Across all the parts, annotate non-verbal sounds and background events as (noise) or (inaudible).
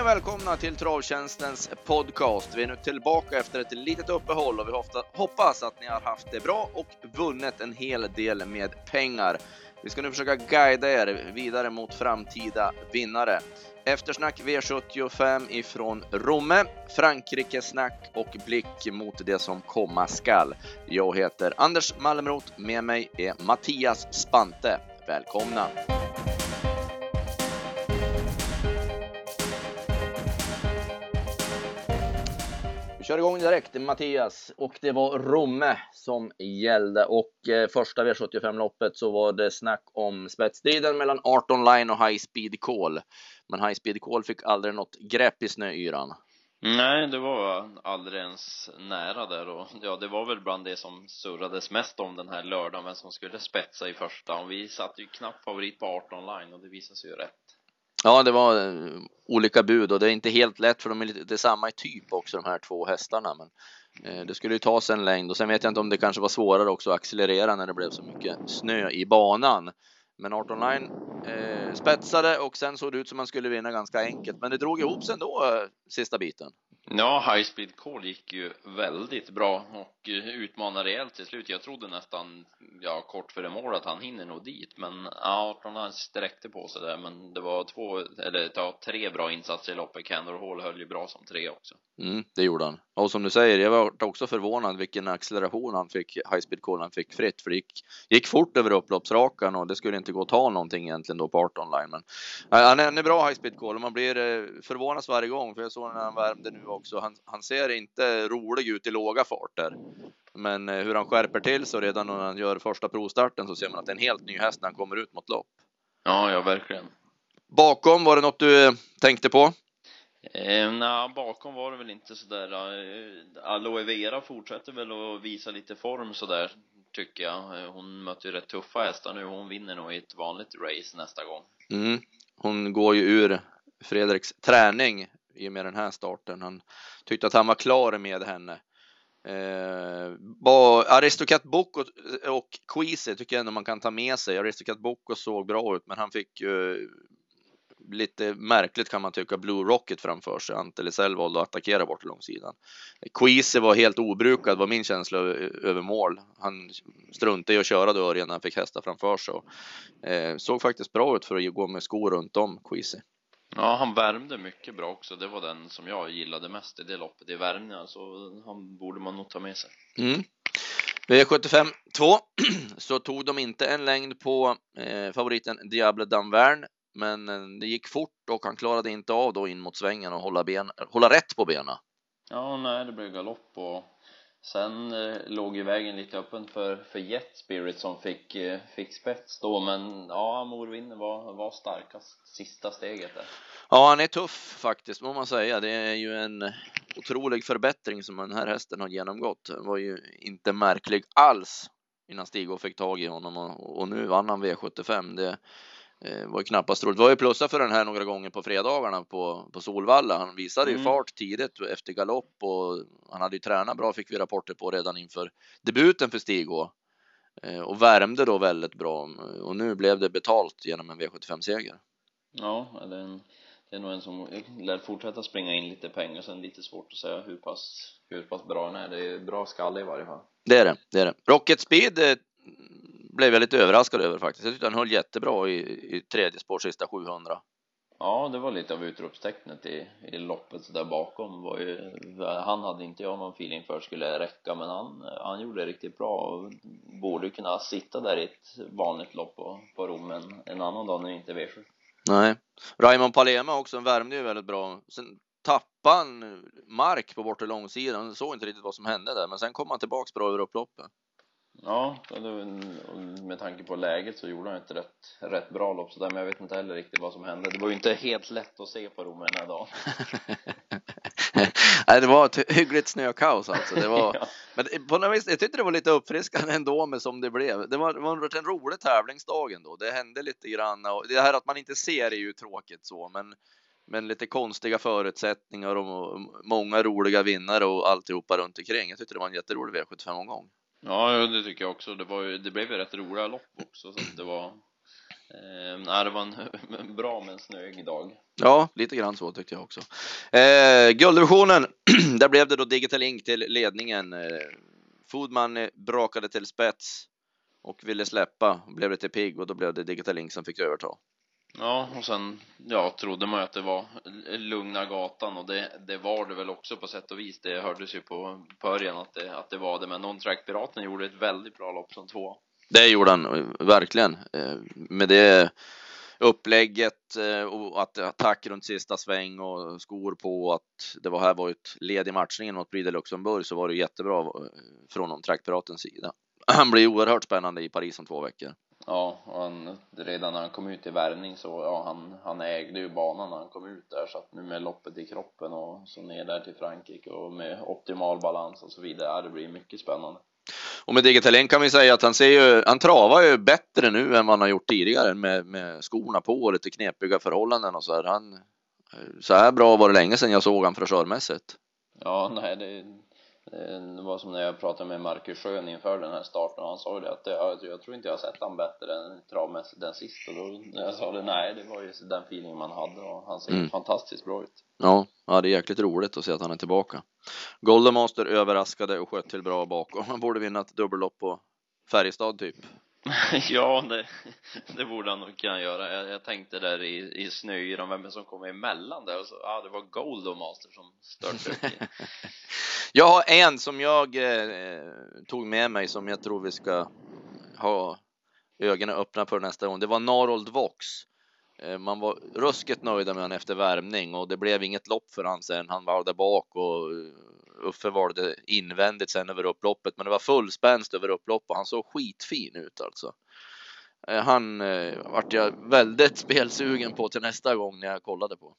Hej och välkomna till Travtjänstens podcast. Vi är nu tillbaka efter ett litet uppehåll och vi hoppas att ni har haft det bra och vunnit en hel del med pengar. Vi ska nu försöka guida er vidare mot framtida vinnare. Eftersnack V75 ifrån Romme, Frankrikesnack och blick mot det som komma skall. Jag heter Anders Malmrot, med mig är Mattias Spante. Välkomna! Kör igång direkt Mattias och det var Romme som gällde och eh, första V75 loppet så var det snack om spetsstriden mellan 18 line och High Speed Call. Men High Speed Call fick aldrig något grepp i snöyran. Nej, det var aldrig ens nära där och ja, det var väl bland det som surrades mest om den här lördagen, vem som skulle spetsa i första och vi satte ju knappt favorit på 18 line och det visade sig ju rätt. Ja, det var eh, olika bud och det är inte helt lätt för de är lite samma i typ också de här två hästarna. Men eh, det skulle ju ta sig en längd och sen vet jag inte om det kanske var svårare också att accelerera när det blev så mycket snö i banan. Men 18 line eh, spetsade och sen såg det ut som man skulle vinna ganska enkelt. Men det drog ihop sig ändå eh, sista biten. Ja, High Speed Call gick ju väldigt bra och eh, utmanade rejält till slut. Jag trodde nästan, ja, kort före mål att han hinner nog dit, men ja, 18 han sträckte på sig där, men det var två, eller ja, tre bra insatser i loppet. Kendall Hall höll ju bra som tre också. Mm, det gjorde han. Och som du säger, jag var också förvånad vilken acceleration han fick, High Speed Call han fick fritt, för det gick, gick fort över upploppsrakan och det skulle inte gå att ta någonting egentligen då på 18 line. Men han är, han är bra High Speed Call och man blir eh, förvånad varje gång, för jag såg när han värmde nu också. Han, han ser inte rolig ut i låga farter. Men eh, hur han skärper till så redan när han gör första provstarten så ser man att det är en helt ny häst när han kommer ut mot lopp. Ja, ja verkligen. Bakom, var det något du eh, tänkte på? Eh, Nej, bakom var det väl inte sådär. Eh, Aloe Vera fortsätter väl att visa lite form sådär, tycker jag. Hon möter ju rätt tuffa hästar nu. Hon vinner nog i ett vanligt race nästa gång. Mm. Hon går ju ur Fredriks träning i och med den här starten. Han tyckte att han var klar med henne. Eh, Aristocat Boko och Quise tycker jag ändå man kan ta med sig. Aristocat Boko såg bra ut, men han fick ju lite märkligt kan man tycka Blue Rocket framför sig. Ante Lisell valde att attackera bort långsidan. Quise var helt obrukad var min känsla över mål. Han struntade i att köra dörren när han fick hästar framför sig. Och, eh, såg faktiskt bra ut för att gå med skor runt om Quise. Ja, han värmde mycket bra också. Det var den som jag gillade mest i det loppet, i värmningen, så han borde man nog ta med sig. Mm. V75 2 (clears throat) så tog de inte en längd på eh, favoriten Diable Danvern, men eh, det gick fort och han klarade inte av då in mot svängen och hålla, ben, hålla rätt på benen. Ja, nej, det blev galopp och Sen eh, låg ju vägen lite öppen för, för Jet Spirit som fick, eh, fick spets då, men ja, Morvinner var, var starkast sista steget där. Ja, han är tuff faktiskt, må man säga. Det är ju en otrolig förbättring som den här hästen har genomgått. Det var ju inte märklig alls innan Stig fick tag i honom och, och nu vann han V75. Det, Eh, var ju knappast roligt. Det var ju plussa för den här några gånger på fredagarna på, på Solvalla. Han visade ju mm. fart tidigt efter galopp och han hade ju tränat bra fick vi rapporter på redan inför debuten för Stig eh, och värmde då väldigt bra och nu blev det betalt genom en V75-seger. Ja, det är, en, det är nog en som lär fortsätta springa in lite pengar, sen lite svårt att säga hur pass, hur pass bra den är. Det är bra skalle i varje fall. Det är det, det är det. Rocket Speed eh, blev jag lite överraskad över faktiskt. Jag tyckte han höll jättebra i, i tredje spår sista 700. Ja, det var lite av utropstecknet i, i loppet där bakom var ju, han hade inte jag någon feeling för skulle räcka men han, han gjorde det riktigt bra och borde kunna sitta där i ett vanligt lopp på, på Rom en, annan dag när det inte är V7. Nej, Raymond Palema också värmde ju väldigt bra. Sen tappade han mark på bortre långsidan, såg inte riktigt vad som hände där men sen kom han tillbaks bra över upploppet. Ja, med tanke på läget så gjorde han ett rätt, rätt bra lopp sådär, men jag vet inte heller riktigt vad som hände. Det var ju inte helt lätt att se på Rom den här dagen. (laughs) Nej, det var ett hyggligt snökaos alltså. Det var, (laughs) ja. Men på något vis, jag tyckte det var lite uppfriskande ändå med som det blev. Det var, det var en rolig tävlingsdag ändå. Det hände lite grann och det här att man inte ser är ju tråkigt så, men men lite konstiga förutsättningar och många roliga vinnare och alltihopa runt omkring. Jag tyckte det var en jätterolig V75-omgång. Ja, det tycker jag också. Det, var ju, det blev ju rätt roliga lopp också, så det var Eh, nej, det var (laughs) en bra men snöig dag. Ja, lite grann så tyckte jag också. Eh, gulddivisionen, (clears throat) där blev det då Digital Ink till ledningen. Eh, Foodman eh, brakade till spets och ville släppa, blev lite pigg och då blev det Digital Ink som fick överta. Ja, och sen ja, trodde man ju att det var lugna gatan och det, det var det väl också på sätt och vis. Det hördes ju på början att det, att det var det, men Non-Track Piraten gjorde ett väldigt bra lopp som två. Det gjorde han verkligen. Eh, med det upplägget eh, och att attack runt sista sväng och skor på att det var här var ett led i matchningen mot Bride Luxemburg så var det jättebra eh, från Non-Track Piratens sida. (clears throat) Han blir oerhört spännande i Paris om två veckor. Ja, och han, redan när han kom ut i värmning så, ja, han, han ägde ju banan när han kom ut där så att nu med loppet i kroppen och så ner där till Frankrike och med optimal balans och så vidare, ja, det blir mycket spännande. Och med Digitalin kan vi säga att han ser ju, han travar ju bättre nu än vad han har gjort tidigare med, med skorna på och lite knepiga förhållanden och så här. Han, så här bra var det länge sedan jag såg han frisörmässigt. Ja, nej, det, det var som när jag pratade med Marcus Schön inför den här starten och han sa ju det att jag, jag tror inte jag har sett han bättre än travmässigt den sist och då när jag sa det, nej det var ju den feeling man hade och han ser mm. fantastiskt bra ut. Ja, ja, det är jäkligt roligt att se att han är tillbaka. Golden Master överraskade och sköt till bra bakom. Han borde vinna ett dubbellopp på Färjestad typ. (laughs) ja, det, det borde han nog kunna göra. Jag, jag tänkte där i, i snöyran, vem som kom emellan där och så, ja, det var Golden Master som störtade (laughs) Jag har en som jag eh, tog med mig som jag tror vi ska ha ögonen öppna för nästa gång. Det var Narold Vox. Eh, man var ruskigt nöjda med honom efter värmning och det blev inget lopp för han sen. Han var där bak och eh, Uffe valde invändigt sen över upploppet, men det var full spänst över upplopp och han såg skitfin ut alltså. Eh, han eh, vart jag väldigt spelsugen på till nästa gång när jag kollade på.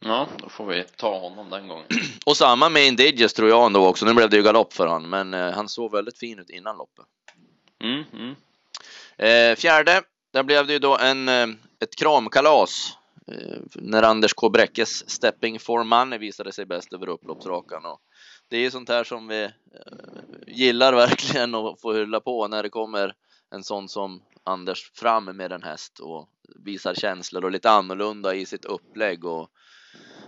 Ja, då får vi ta honom den gången. (clears throat) Och samma med Indiges tror jag ändå också. Nu blev det ju galopp för han, men eh, han såg väldigt fin ut innan loppet. Mm, mm. Eh, fjärde, där blev det ju då en, eh, ett kramkalas eh, när Anders K. Bräckes Stepping for Money visade sig bäst över upploppsrakan. Och det är ju sånt här som vi eh, gillar verkligen att få hylla på när det kommer en sån som Anders fram med en häst och visar känslor och lite annorlunda i sitt upplägg och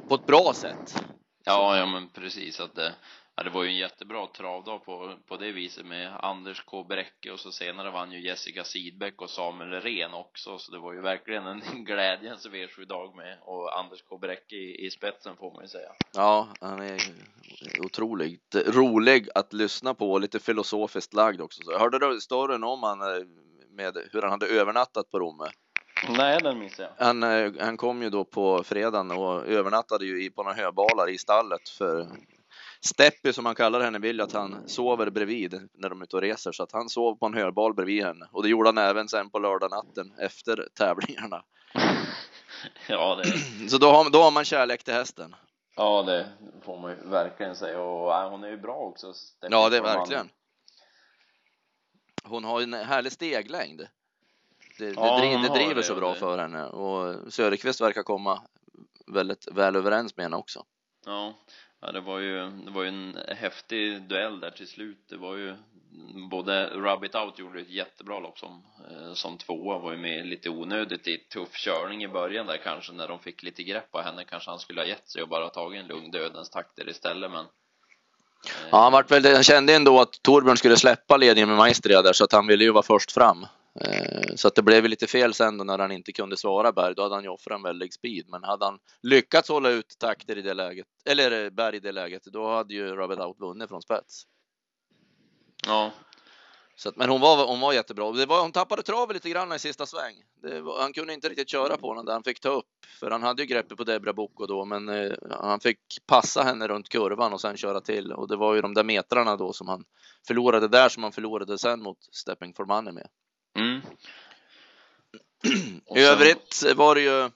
på ett bra sätt. Ja, ja men precis att det, ja, det var ju en jättebra travdag på, på det viset med Anders K. Bräcke och så senare vann ju Jessica Sidbeck och Samuel Ren också så det var ju verkligen en (laughs) glädjens V7-dag med och Anders K. Bräcke i, i spetsen får man ju säga. Ja, han är otroligt rolig att lyssna på och lite filosofiskt lagd också. Så hörde du storyn om han eh, med hur han hade övernattat på Romme? Nej, den missade jag. Han, eh, han kom ju då på fredagen och övernattade ju på några höbalar i stallet för Steppy som han kallar henne vill att han sover bredvid när de är ute och reser så att han sov på en höbal bredvid henne och det gjorde han även sen på lördag natten efter tävlingarna. (laughs) ja, det... Så då har, då har man kärlek till hästen. Ja, det får man ju verkligen säga och äh, hon är ju bra också. Steppy ja, det är verkligen. Hon har en härlig steglängd. Det, ja, det, driver, det driver det, så bra för henne och Söderqvist verkar komma väldigt väl överens med henne också. Ja, ja det var ju, det var ju en häftig duell där till slut. Det var ju både Rub It Out gjorde ett jättebra lopp som, eh, som tvåa, var ju med lite onödigt i tuff körning i början där kanske när de fick lite grepp på henne kanske han skulle ha gett sig och bara tagit en lugn dödens takter istället men eh. Ja, han, vart väl, han kände ändå att Torbjörn skulle släppa ledningen med Maestria där så att han ville ju vara först fram. Eh, så att det blev lite fel sen då när han inte kunde svara Berg. Då hade han ju offrat en väldig speed. Men hade han lyckats hålla ut takter i det läget, eller eh, Berg i det läget, då hade ju Robert Out vunnit från spets. Ja, så att, men hon var, hon var jättebra. Det var, hon tappade travet lite grann i sista sväng. Var, han kunde inte riktigt köra på den där han fick ta upp. För han hade ju greppet på Debra Boko då, men eh, han fick passa henne runt kurvan och sen köra till. Och det var ju de där metrarna då som han förlorade där som han förlorade sen mot Stepping for Money med. Mm. (clears throat) I övrigt var det ju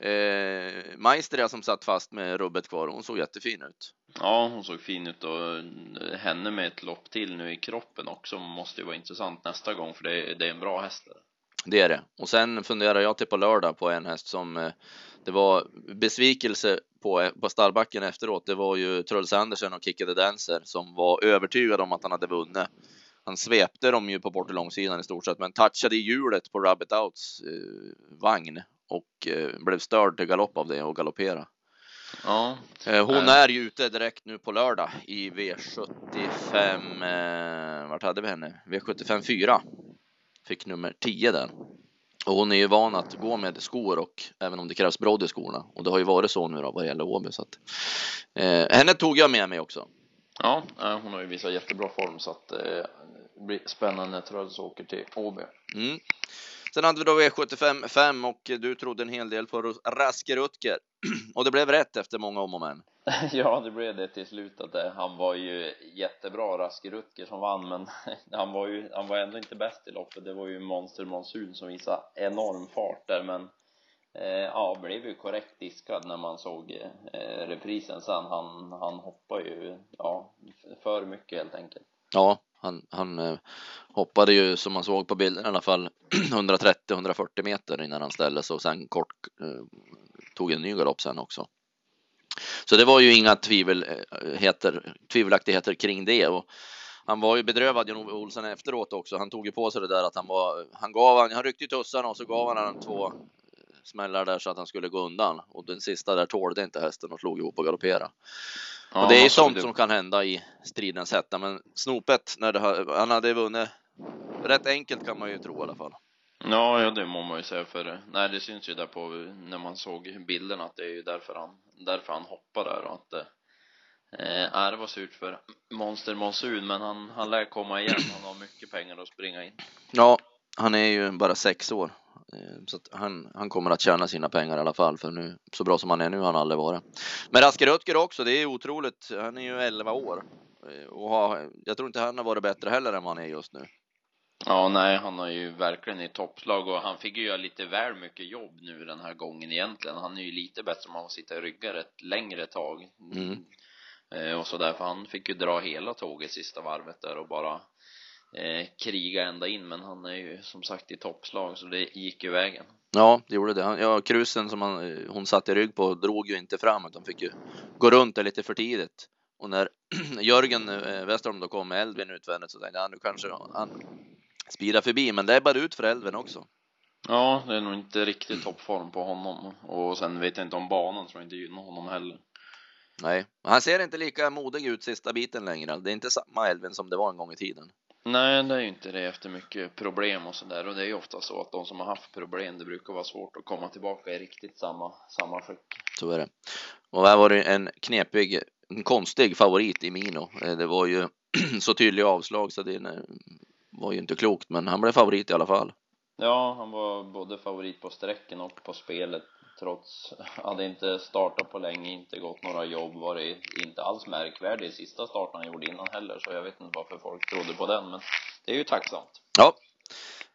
Eh, Maestria som satt fast med rubbet kvar, hon såg jättefin ut. Ja, hon såg fin ut och eh, henne med ett lopp till nu i kroppen också måste ju vara intressant nästa gång för det är, det är en bra häst. Det är det. Och sen funderar jag till på lördag på en häst som eh, det var besvikelse på, eh, på stallbacken efteråt. Det var ju Truls Andersen och Kicke the Dancer som var övertygade om att han hade vunnit. Han svepte dem ju på bort långsidan i stort sett, men touchade i hjulet på Rabbit Outs eh, vagn och eh, blev störd till galopp av det och galoppera. Ja. Eh, hon Nej. är ju ute direkt nu på lördag i V75. Eh, vart hade vi henne? V75 4. Fick nummer 10 där. Och hon är ju van att gå med skor och även om det krävs brodd i skorna. Och det har ju varit så nu då vad gäller Åby. Så att, eh, henne tog jag med mig också. Ja, eh, hon har ju visat jättebra form så att eh, det blir spännande när Tröls åker till Åby. Mm. Sen hade vi då V75 5 och du trodde en hel del på Raske Rutger. (clears throat) Och det blev rätt efter många om och men. (laughs) Ja, det blev det till slut att det, han var ju jättebra, Raske Rutger som vann, men (laughs) han var ju, han var ändå inte bäst i loppet. Det var ju Monster Monsun som visade enorm fart där, men eh, Eh, ja, blev ju korrekt diskad när man såg eh, reprisen sen. Han, han hoppar ju, ja, för mycket helt enkelt. Ja, han, han eh, hoppade ju som man såg på bilden i alla fall (clears throat) 130-140 meter innan han ställde sig och sen kort tog en ny galopp sen också. Så det var ju inga tvivelheter, tvivelaktigheter kring det och han var ju bedrövad Jan-Ove Olsson efteråt också. Han tog ju på sig det där att han var, han gav, han, han ryckte i tussarna och så gav han han två smällar där så att han skulle gå undan och den sista där tålde inte hästen och slog ihop och galopperade. Ja, och det är ju sånt det- som kan hända i stridens hetta, men snopet när det han hade vunnit rätt enkelt kan man ju tro i alla fall. Ja, ja, det må man ju säga för nej, det syns ju där på när man såg bilderna att det är ju därför han, därför han hoppar där och att eh, det var surt för Monster Monsun, men han, han lär komma igen. Han har mycket pengar att springa in. Ja, han är ju bara sex år, så att han, han kommer att tjäna sina pengar i alla fall, för nu så bra som han är nu har han aldrig varit. Men Raske Rutger också, det är otroligt. Han är ju 11 år eh, och har, jag tror inte han har varit bättre heller än vad han är just nu. Ja, nej, han har ju verkligen i toppslag och han fick ju göra lite väl mycket jobb nu den här gången egentligen. Han är ju lite bättre om han får sitta i ryggar ett längre tag. Mm. Eh, och så där, för han fick ju dra hela tåget sista varvet där och bara eh, kriga ända in, men han är ju som sagt i toppslag så det gick ju vägen. Ja, det gjorde det. Ja, krusen som han, eh, hon satt i rygg på drog ju inte fram utan fick ju gå runt det lite för tidigt. Och när (clears throat) Jörgen eh, Westerholm då kom med Elvin utvändigt så tänkte jag, "Ja, nu kanske han spirar förbi, men det är bara ut för Elvin också. Ja, det är nog inte riktigt toppform på honom och sen vet jag inte om banan tror jag inte gynnar honom heller. Nej, han ser inte lika modig ut sista biten längre. Det är inte samma Elvin som det var en gång i tiden. Nej, det är ju inte det efter mycket problem och sådär och det är ju ofta så att de som har haft problem, det brukar vara svårt att komma tillbaka i riktigt samma, samma skick. Så är det. Och här var det en knepig, en konstig favorit i Mino. Eh, Det var ju (clears throat) så tydliga avslag så det eh, var ju inte klokt, men han blev favorit i alla fall. Ja, han var både favorit på sträcken och på spelet trots, hade inte startat på länge, inte gått några jobb, var det inte alls märkvärdig i sista starten han gjorde innan heller, så jag vet inte varför folk trodde på den, men det är ju tacksamt. Ja,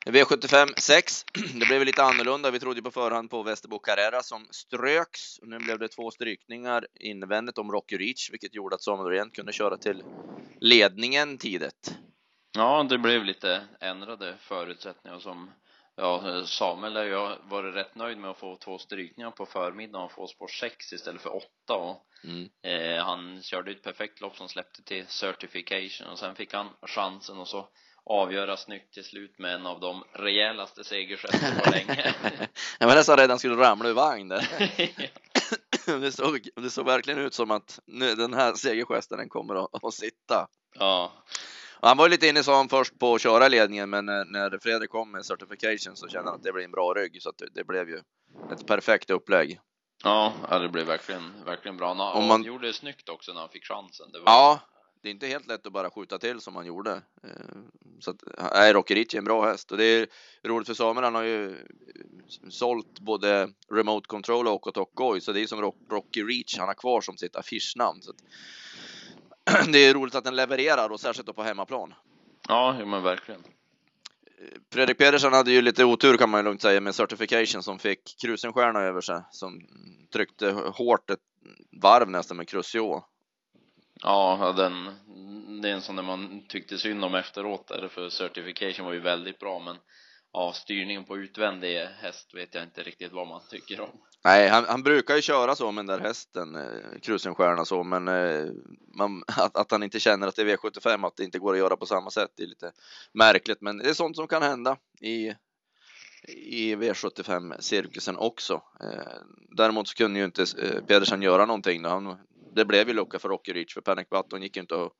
V75 6. (clears throat) Det blev lite annorlunda. Vi trodde på förhand på Västerbo Carrera som ströks. Nu blev det två strykningar invändigt om Rocky Reach, vilket gjorde att Samuel Norén kunde köra till ledningen tidigt. Ja, det blev lite ändrade förutsättningar som Ja, Samuel har ju varit rätt nöjd med att få två strykningar på förmiddagen och få spår 6 istället för 8 och Mm. eh, han körde ett perfekt lopp som släppte till certification och sen fick han chansen och så avgöra snyggt till slut med en av de rejälaste segergesterna på länge. (laughs) Jag var nästan rädd han skulle ramla ur vagn där. (laughs) Det såg, det såg verkligen ut som att nu, den här segergesten den kommer att, att sitta. ja, han var lite inne sa han först på att köra ledningen, men när, när Fredrik kom med certification så kände han att det blev en bra rygg så det, det blev ju ett perfekt upplägg. ja, det blev verkligen, verkligen bra. Han Om man- gjorde det snyggt också när han fick chansen. Det var, Ja, det är inte helt lätt att bara skjuta till som han gjorde. Eh, Så att, nej, Rocky Rich är en bra häst och det är roligt för Samuel. Han har ju sålt både Remote Control och Okotok Goy, så det är som Rock- Rocky Reach han har kvar som sitt affischnamn. Så att, (clears throat) det är roligt att den levererar och särskilt då på hemmaplan. ja, men verkligen. Fredrik Pedersen hade ju lite otur kan man ju lugnt säga med certification som fick krusenstjärna över sig som tryckte hårt ett varv nästan med Crucio. Ja, den, det är en sån där man tyckte synd om efteråt där, för certification var ju väldigt bra, men ja, styrningen på utvändig häst vet jag inte riktigt vad man tycker om. Nej, han, han, brukar ju köra så med den där hästen, eh, Krusenstjärna så, men eh, man, (laughs) att, att, han inte känner att det är V75, att det inte går att göra på samma sätt, det är lite märkligt. Men det är sånt som kan hända i, i V75-cirkusen också. Eh, däremot så kunde ju inte eh, Pedersen göra någonting. Han, det blev ju lucka för Rocky Reach, för Panic Button gick ju inte att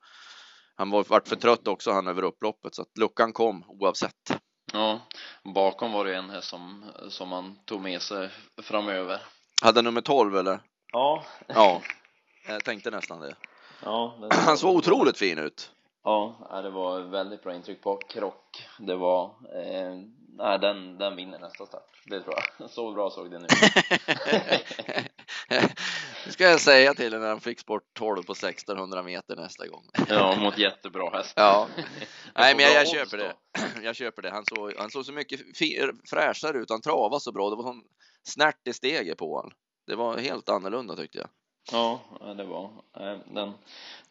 han var vart för trött också han över upploppet så att luckan kom oavsett. Ja, bakom var det en häst som, som man tog med sig framöver. Hade nummer 12 eller? Ja. Ja, jag tänkte nästan det. Ja. (clears throat) Han såg otroligt fin ut. Ja, det var väldigt bra intryck på krock. Det var, eh, nej den, den vinner nästa start. Det tror jag. Så bra såg det nu (laughs) (laughs) Det ska jag säga till när han fick sport 12 på 1600 meter nästa gång. Ja, mot jättebra häst. Ja. (laughs) Nej, men jag, jag köper det. Jag köper det. Han såg, han såg så mycket fräschare ut. Han travade så bra. Det var sån snärt i steget på honom. Det var helt annorlunda tyckte jag. Ja, det var. Den,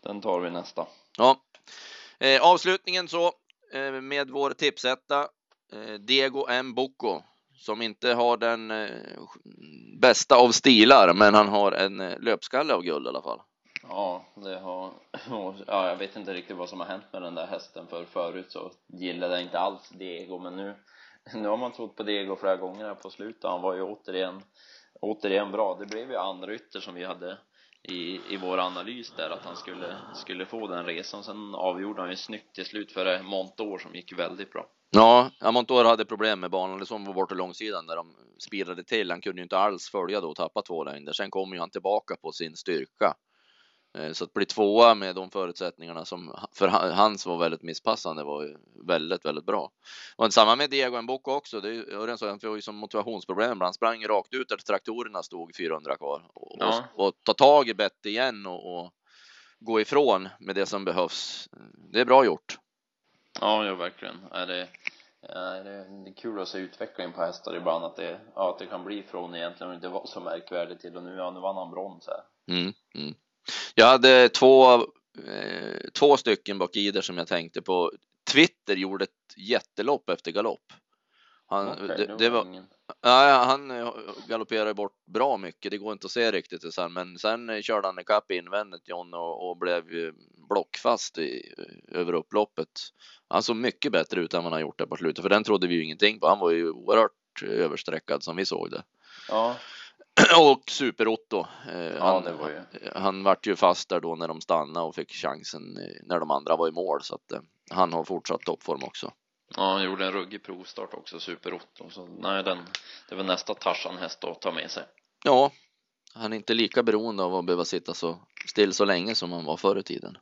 den tar vi nästa. Ja. Eh, avslutningen så eh, med vår tipsetta. Eh, Diego M. Bocco som inte har den eh, bästa av stilar, men han har en eh, löpskalle av guld i alla fall. Ja, det har, (clears throat) ja, jag vet inte riktigt vad som har hänt med den där hästen för förut så gillade jag inte alls Diego, men nu, (laughs) nu har man trott på Diego flera gånger här på slutet. Han var ju återigen, återigen bra. Det blev ju andra ytter som vi hade i, i vår analys där att han skulle, skulle få den resan. Sen avgjorde han ju snyggt till slut för Montor som gick väldigt bra. Ja, Montor hade problem med banan. Det som var borta långsidan där de spirade till. Han kunde ju inte alls följa då och tappa två längder. Sen kom ju han tillbaka på sin styrka. Eh, så att bli tvåa med de förutsättningarna som för hans var väldigt misspassande var ju väldigt, väldigt bra. Och samma med Diego Mboko också. Det är så vi har ju som motivationsproblem. Han sprang rakt ut där traktorerna stod 400 kvar och, ja. och, och ta tag i bett igen och, och gå ifrån med det som behövs. Det är bra gjort. Ja, ja verkligen. Är det, är det, det är kul att se utvecklingen på hästar ibland, att det, ja, att det kan bli från egentligen inte vara så märkvärdigt till och nu, ja, nu vann han brons här. Mm, mm. Jag hade två, eh, två stycken bak i där som jag tänkte på. Twitter gjorde ett jättelopp efter galopp. Han, okay, det, det var, ingen. ja, han eh, galopperade bort bra mycket. Det går inte att se riktigt sen, men sen eh, körde han ikapp invändigt John och, och blev blockfast i, över upploppet. Han såg mycket bättre ut än vad han gjort där på slutet, för den trodde vi ju ingenting på. Han var ju oerhört överstreckad som vi såg det. Ja. (clears throat) Och Super-Otto. Eh, han, ja, var ju... han vart ju fast där då när de stannade och fick chansen när de andra var i mål så att eh, han har fortsatt toppform också. Ja, han gjorde en ruggig provstart också, Super-Otto. Så nej, den, det var nästa Tarzan-häst att ta med sig. Ja, han är inte lika beroende av att behöva sitta så still så länge som han var förr i tiden.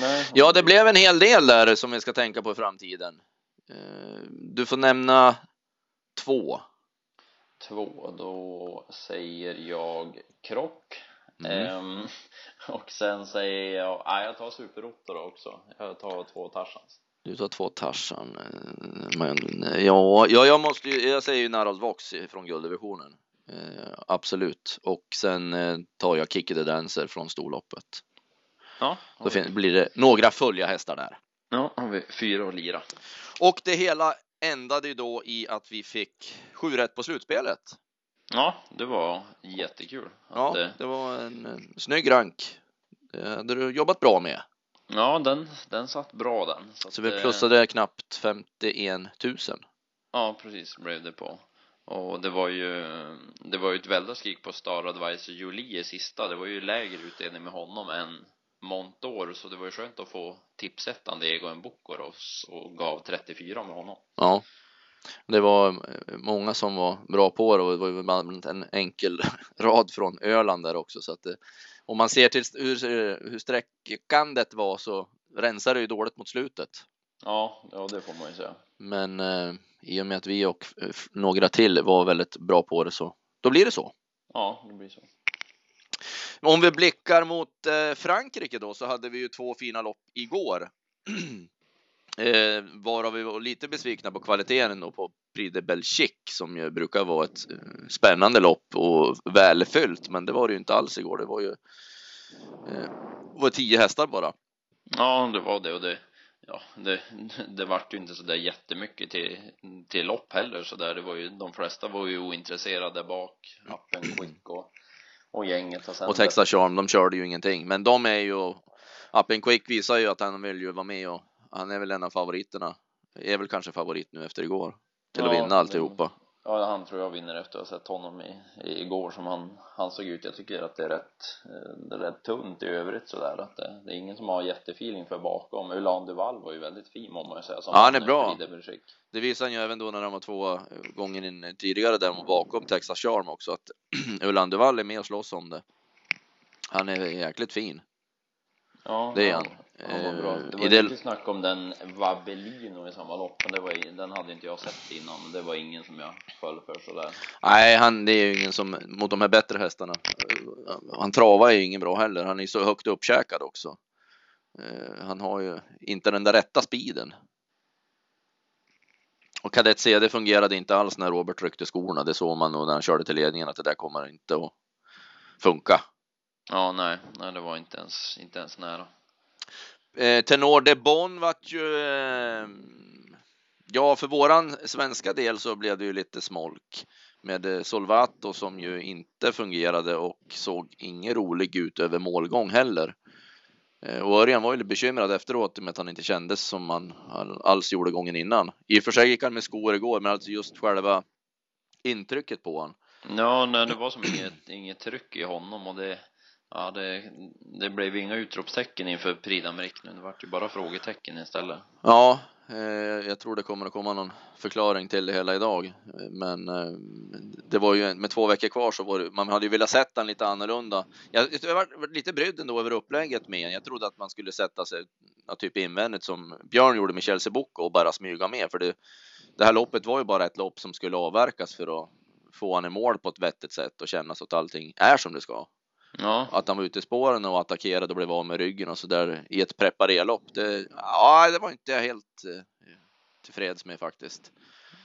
Nej, ja, det blev en hel del där som vi ska tänka på i framtiden. Eh, du får nämna två. Två, då säger jag krock. Mm. Ehm, (laughs) och sen säger jag, nej jag tar Super-Otto då också. Jag tar två Tarzans. Du tar två Tarzan. Eh, men ja, ja jag måste ju, jag säger ju Naros Vox från gulddivisionen. Eh, absolut. Och sen eh, tar jag Kikki the Dancer från storloppet. Ja. Då blir det några följa hästar där. Ja, har vi fyra att lira. Och det hela ändade ju då i att vi fick sju rätt på slutspelet. Ja, det var jättekul. Ja, det... det var en, en snygg rank. Det hade du jobbat bra med. Ja, den, den satt bra den. Så, så vi eh, plussade knappt 51 000. Ja, precis blev det på. Och det var ju, det var ju ett väldigt skrik på Star Advisor Julie sista. Det var ju lägre utdelning med honom än Montor, så det var ju skönt att få tipsettan Diego en Bokoros och gav 34 med honom. Ja, det var många som var bra på det och det var ju en enkel (laughs) rad från Öland där också så att det, om man ser till hur, hur sträckandet var så rensar det ju dåligt mot slutet. Ja, ja det får man ju säga. Men eh, i och med att vi och eh, några till var väldigt bra på det så då blir det så. Ja, det blir så. Om vi blickar mot eh, Frankrike då så hade vi ju två fina lopp igår. (clears throat) eh, varav vi var lite besvikna på kvaliteten då på Prix de Belgique som ju brukar vara ett eh, spännande lopp och välfyllt. Men det var det ju inte alls igår. Det var ju eh, var tio hästar bara. Ja, det var det och det ja, det, det vart ju inte så där jättemycket till, till lopp heller så där. Det var ju, de flesta var ju ointresserade bak, appen Quick och, och gänget. Och, sen och Texas Charm, de körde ju ingenting. Men de är ju, appen Quick visar ju att han vill ju vara med och han är väl en av favoriterna. Är väl kanske favorit nu efter igår till ja, att vinna alltihopa. Ja, han tror jag vinner efter att ha sett honom i, i, igår som han, han såg ut. Jag tycker att det är rätt, eh, det är rätt tunt i övrigt sådär. Att det, det är ingen som har jättefeeling för bakom. Ulan Duval var ju väldigt fin må man ju säga. Som ja, han är bra. Det visar han ju även då när han var två gånger in tidigare där bakom Texas Charm också. Att (clears throat) Ulan Duval är med och slåss om det. Han är jäkligt fin. Ja, det är han. Ja, vad bra. Det var I lite snack om den Vabellino i samma lopp, men det var, den hade inte jag sett innan. Det var ingen som jag föll för sådär. Nej, han, det är ju ingen som, mot de här bättre hästarna. Han travar ju ingen bra heller. Han är så högt uppkäkad också. Eh, han har ju inte den där rätta speeden. Och kadett CD fungerade inte alls när Robert ryckte skorna. Det såg man nog när han körde till ledningen att det där kommer inte att funka. Ja, nej, nej, det var inte ens, inte ens nära. Eh, Tenor de Bon vart ju eh, Ja, för våran svenska del så blev det ju lite smolk med eh, Solvato som ju inte fungerade och såg ingen rolig ut över målgång heller. Eh, och Örjan var ju lite bekymrad efteråt med att han inte kändes som han alls gjorde gången innan. I och för sig gick han med skor igår, men alltså just själva intrycket på honom. Ja, nej, det var som inget, inget tryck i honom och det Ja, det, det blev inga utropstecken inför Prix d'Amérique nu. Det vart ju bara frågetecken istället. Ja, eh, jag tror det kommer att komma någon förklaring till det hela idag. Men eh, det var ju med två veckor kvar så var det, man hade ju velat sett den lite annorlunda. Jag, jag var lite brydd ändå över upplägget med Jag trodde att man skulle sätta sig ja, typ invändigt som Björn gjorde med Chelsea Boko och bara smyga med. För det, det här loppet var ju bara ett lopp som skulle avverkas för att få han i mål på ett vettigt sätt och känna så att allting är som det ska. Ja. Att han var ute i spåren och attackerade och blev av med ryggen och så där i ett preparerlopp. Det, ja, det var inte jag helt eh, tillfreds med faktiskt.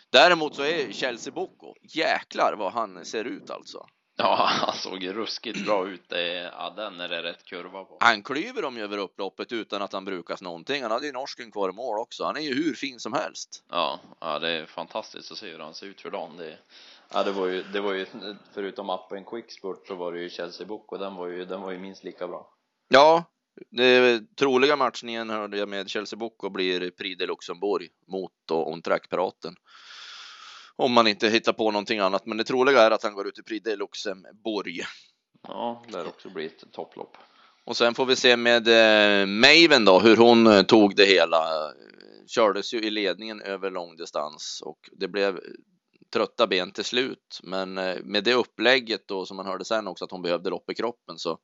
Däremot så är Chelsea Boko, jäklar vad han ser ut alltså. Ja, han såg ruskigt bra ut. Ja, den är det rätt kurva på. Han klyver dem ju över upploppet utan att han brukas någonting. Han hade ju norsken kvar i mål också. Han är ju hur fin som helst. Ja, ja det är fantastiskt att se hur han ser ut för dagen. Det, Ja, det var ju, det var ju förutom appen Quickspurt så var det ju Chelsea Book och den var ju, den var ju minst lika bra. Ja, det troliga matchningen hörde jag med Chelsea Book och blir Prix de Luxemburg mot då on track-piraten. Om man inte hittar på någonting annat, men det troliga är att han går ut i Prix de Luxemburg. Ja, det också blir ett topplopp. Och sen får vi se med eh, Maven då, hur hon eh, tog det hela. Kördes ju i ledningen över långdistans och det blev trötta ben till slut. Men eh, med det upplägget då som man hörde sen också att hon behövde lopp i kroppen så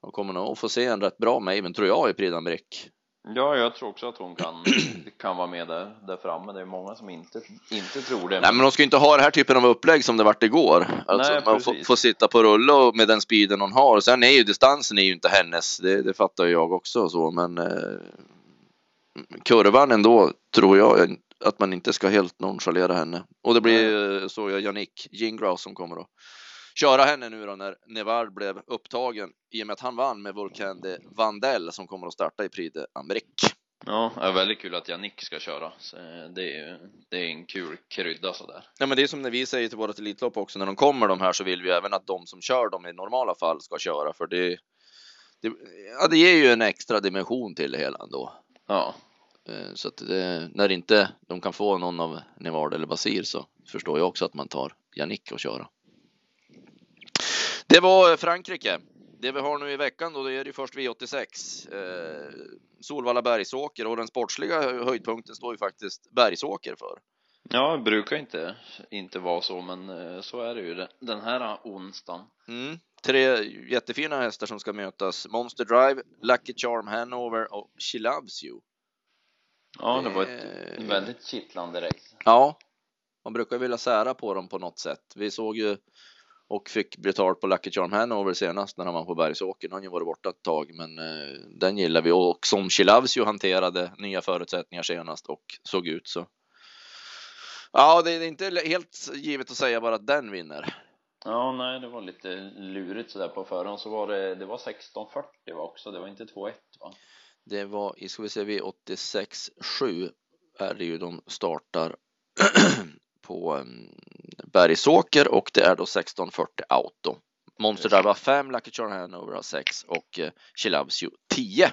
hon kommer nog att få se en rätt bra Maven tror jag i Prix Ja, jag tror också att hon kan, (clears throat) kan vara med där, där framme. Det är många som inte, inte tror det. Nej, men hon ska inte ha den här typen av upplägg som det vart igår. Alltså, Nej, man får, får, sitta på rulla och med den speeden hon har. Sen är ju distansen är ju inte hennes, det, det fattar jag också så, men eh, kurvan ändå tror jag att man inte ska helt nonchalera henne. Och det blir så jag Jannik Gingras som kommer att köra henne nu då när Nevard blev upptagen i och med att han vann med Volcan de Vandel som kommer att starta i Prix d'Amérique. Ja, det är väldigt kul att Jannik ska köra. Så det, är, det är en kul krydda sådär. Ja, men det är som när vi säger till vårt Elitlopp också, när de kommer de här så vill vi även att de som kör dem i normala fall ska köra, för det, det, ja, det ger ju en extra dimension till det hela ändå. Ja, Eh, så att det, när inte de kan få någon av Nevard eller Basir så förstår jag också att man tar Jannik och köra. Det var Frankrike. Det vi har nu i veckan då, det är ju först V86. Eh, Solvalla Bergsåker och den sportsliga höjdpunkten står ju faktiskt Bergsåker för. Ja, det brukar inte, inte vara så, men eh, så är det ju den här onsdagen. Mm. Tre jättefina hästar som ska mötas. Monster Drive, Lucky Charm Hanover och She Loves You. Ja, det var ett väldigt kittlande race. Ja, man brukar vilja sära på dem på något sätt. Vi såg ju och fick betalt på Lucky Charm Hanover senast när han var på Bergsåker. Han har ju varit borta ett tag, men eh, den gillar vi och som ju hanterade nya förutsättningar senast och såg ut så. Ja, det är inte helt givet att säga bara att den vinner. Ja, nej, det var lite lurigt sådär på förhand. Så var det, det var 16.40 va också, det var inte 2.1 va? Det var i, ska vi se, V86 7 är det ju de startar (clears throat) på um, Bergsåker och det är då 1640 Auto. Monster Drive har 5, Lucky Charm Hanover har 6 och You 10.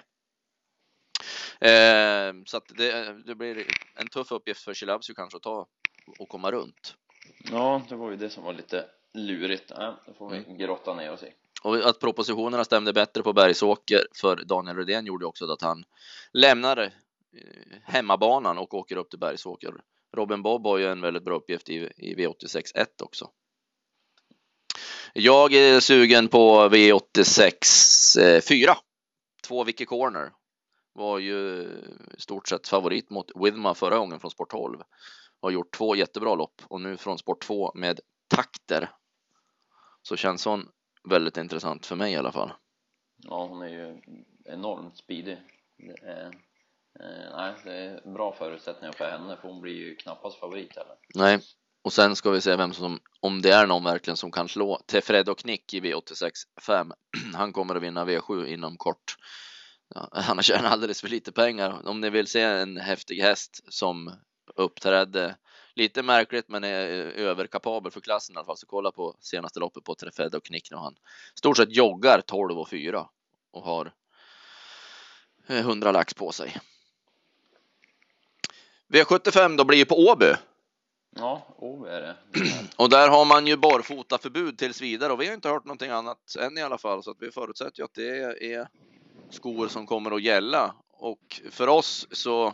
Eh, så att det, det, blir en tuff uppgift för You kanske att ta och komma runt. Ja, det var ju det som var lite lurigt. Äh, då får vi mm. grotta ner oss i. Och att propositionerna stämde bättre på Bergsåker för Daniel Rydén gjorde också att han lämnade eh, hemmabanan och åker upp till Bergsåker. Robin Bob har ju en väldigt bra uppgift i, i V86.1 också. Jag är sugen på V86.4. Eh, två Vicky Corner. Var ju eh, i stort sett favorit mot Widma förra gången från Sport 12. Har gjort två jättebra lopp och nu från Sport 2 med takter. Så känns hon väldigt intressant för mig i alla fall. Ja, hon är ju enormt speedig. Det är, eh, nej, det är bra förutsättningar för henne, för hon blir ju knappast favorit heller. Nej, och sen ska vi se vem som, om det är någon verkligen som kan slå Tefred och Nick i V86 5. (clears throat) Han kommer att vinna V7 inom kort. Ja, han har tjänat alldeles för lite pengar. Om ni vill se en häftig häst som uppträdde lite märkligt men är överkapabel för klassen i alla fall. Så kolla på senaste loppet på Trefed och Knick nu. Han stort sett joggar 12 och 4 och har 100 lax på sig. V75 då blir ju på Åby. Ja, Åby är det. (clears throat) och där har man ju barfotaförbud tills vidare och vi har inte hört någonting annat än i alla fall så att vi förutsätter ju att det är skor som kommer att gälla och för oss så eh,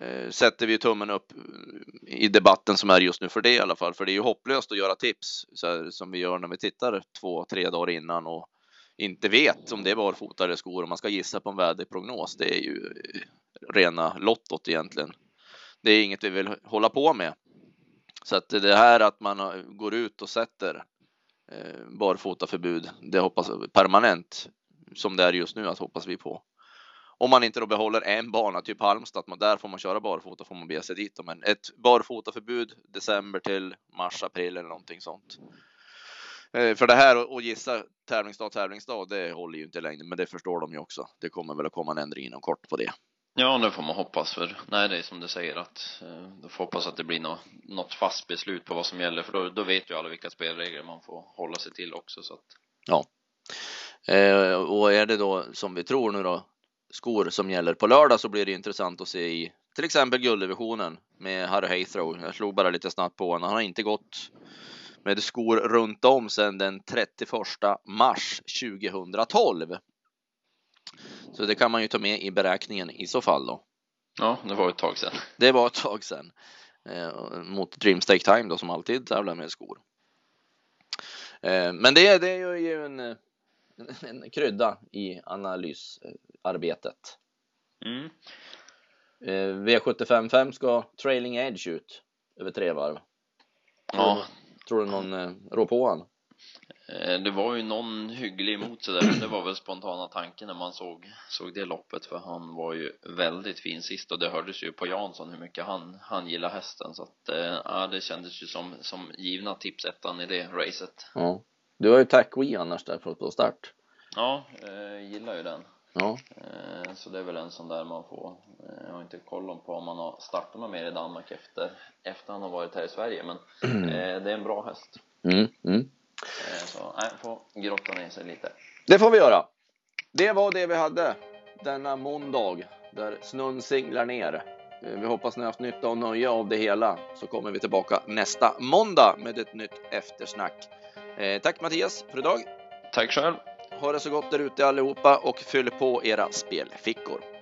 Eh, sätter vi tummen upp eh, i debatten som är just nu för det i alla fall. För det är ju hopplöst att göra tips så här, som vi gör när vi tittar två, tre dagar innan och inte vet om det är barfota eller skor och man ska gissa på en väderprognos. Det är ju eh, rena lottot egentligen. Det är inget vi vill hålla på med. Så att det här att man går ut och sätter barfotaförbud, det hoppas permanent som det är just nu, att hoppas vi på. Om man inte då behåller en bana, typ Halmstad, där får man köra barfota, får man bege sig dit. Men ett barfotaförbud december till mars, april eller någonting sånt. Eh, för det här att gissa tävlingsdag, tävlingsdag, det håller ju inte längre, men det förstår de ju också. Det kommer väl att komma en ändring inom kort på det. Ja, det får man hoppas för. Nej, det är som du säger att eh, då får hoppas att det blir något, något fast beslut på vad som gäller, för då, då vet ju alla vilka spelregler man får hålla sig till också. Så att... Ja. Eh, och är det då som vi tror nu då skor som gäller på lördag så blir det intressant att se i till exempel gulddivisionen med Harry Haythrow. Jag slog bara lite snabbt på honom. Han har inte gått med skor runt om sedan den 31 mars 2012. Så det kan man ju ta med i beräkningen i så fall då. Ja, det var ett tag sedan. Det var ett tag sedan. Eh, mot Dreamstake Time då som alltid tävlar med skor. Eh, men det, det är ju en, en, en krydda i analysarbetet. Mm. Eh, V755 ska Trailing Edge ut över tre varv. Ja. Tror du någon eh, rår på han? Eh, det var ju någon hygglig emot sig där, men det var väl spontana tanken när man såg, såg det loppet för han var ju väldigt fin sist och det hördes ju på Jansson hur mycket han, han gillar hästen så att ja, det kändes ju som, som givna tipsettan i det racet. Ja. Du har ju Tack We annars där på start. Ja, jag gillar ju den. Ja. Så det är väl en sån där man får, jag har inte koll på om man har startat med mer i Danmark efter, efter han har varit här i Sverige men det är en bra häst. Mm, mm. Eh, så nej, får grotta ner sig lite. Det får vi göra. Det var det vi hade denna måndag där snön singlar ner. Eh, vi hoppas ni har haft nytta och nöje av det hela så kommer vi tillbaka nästa måndag med ett nytt eftersnack. Eh, tack Mattias för idag. Tack själv. Ha det så gott där ute allihopa och fyll på era spelfickor.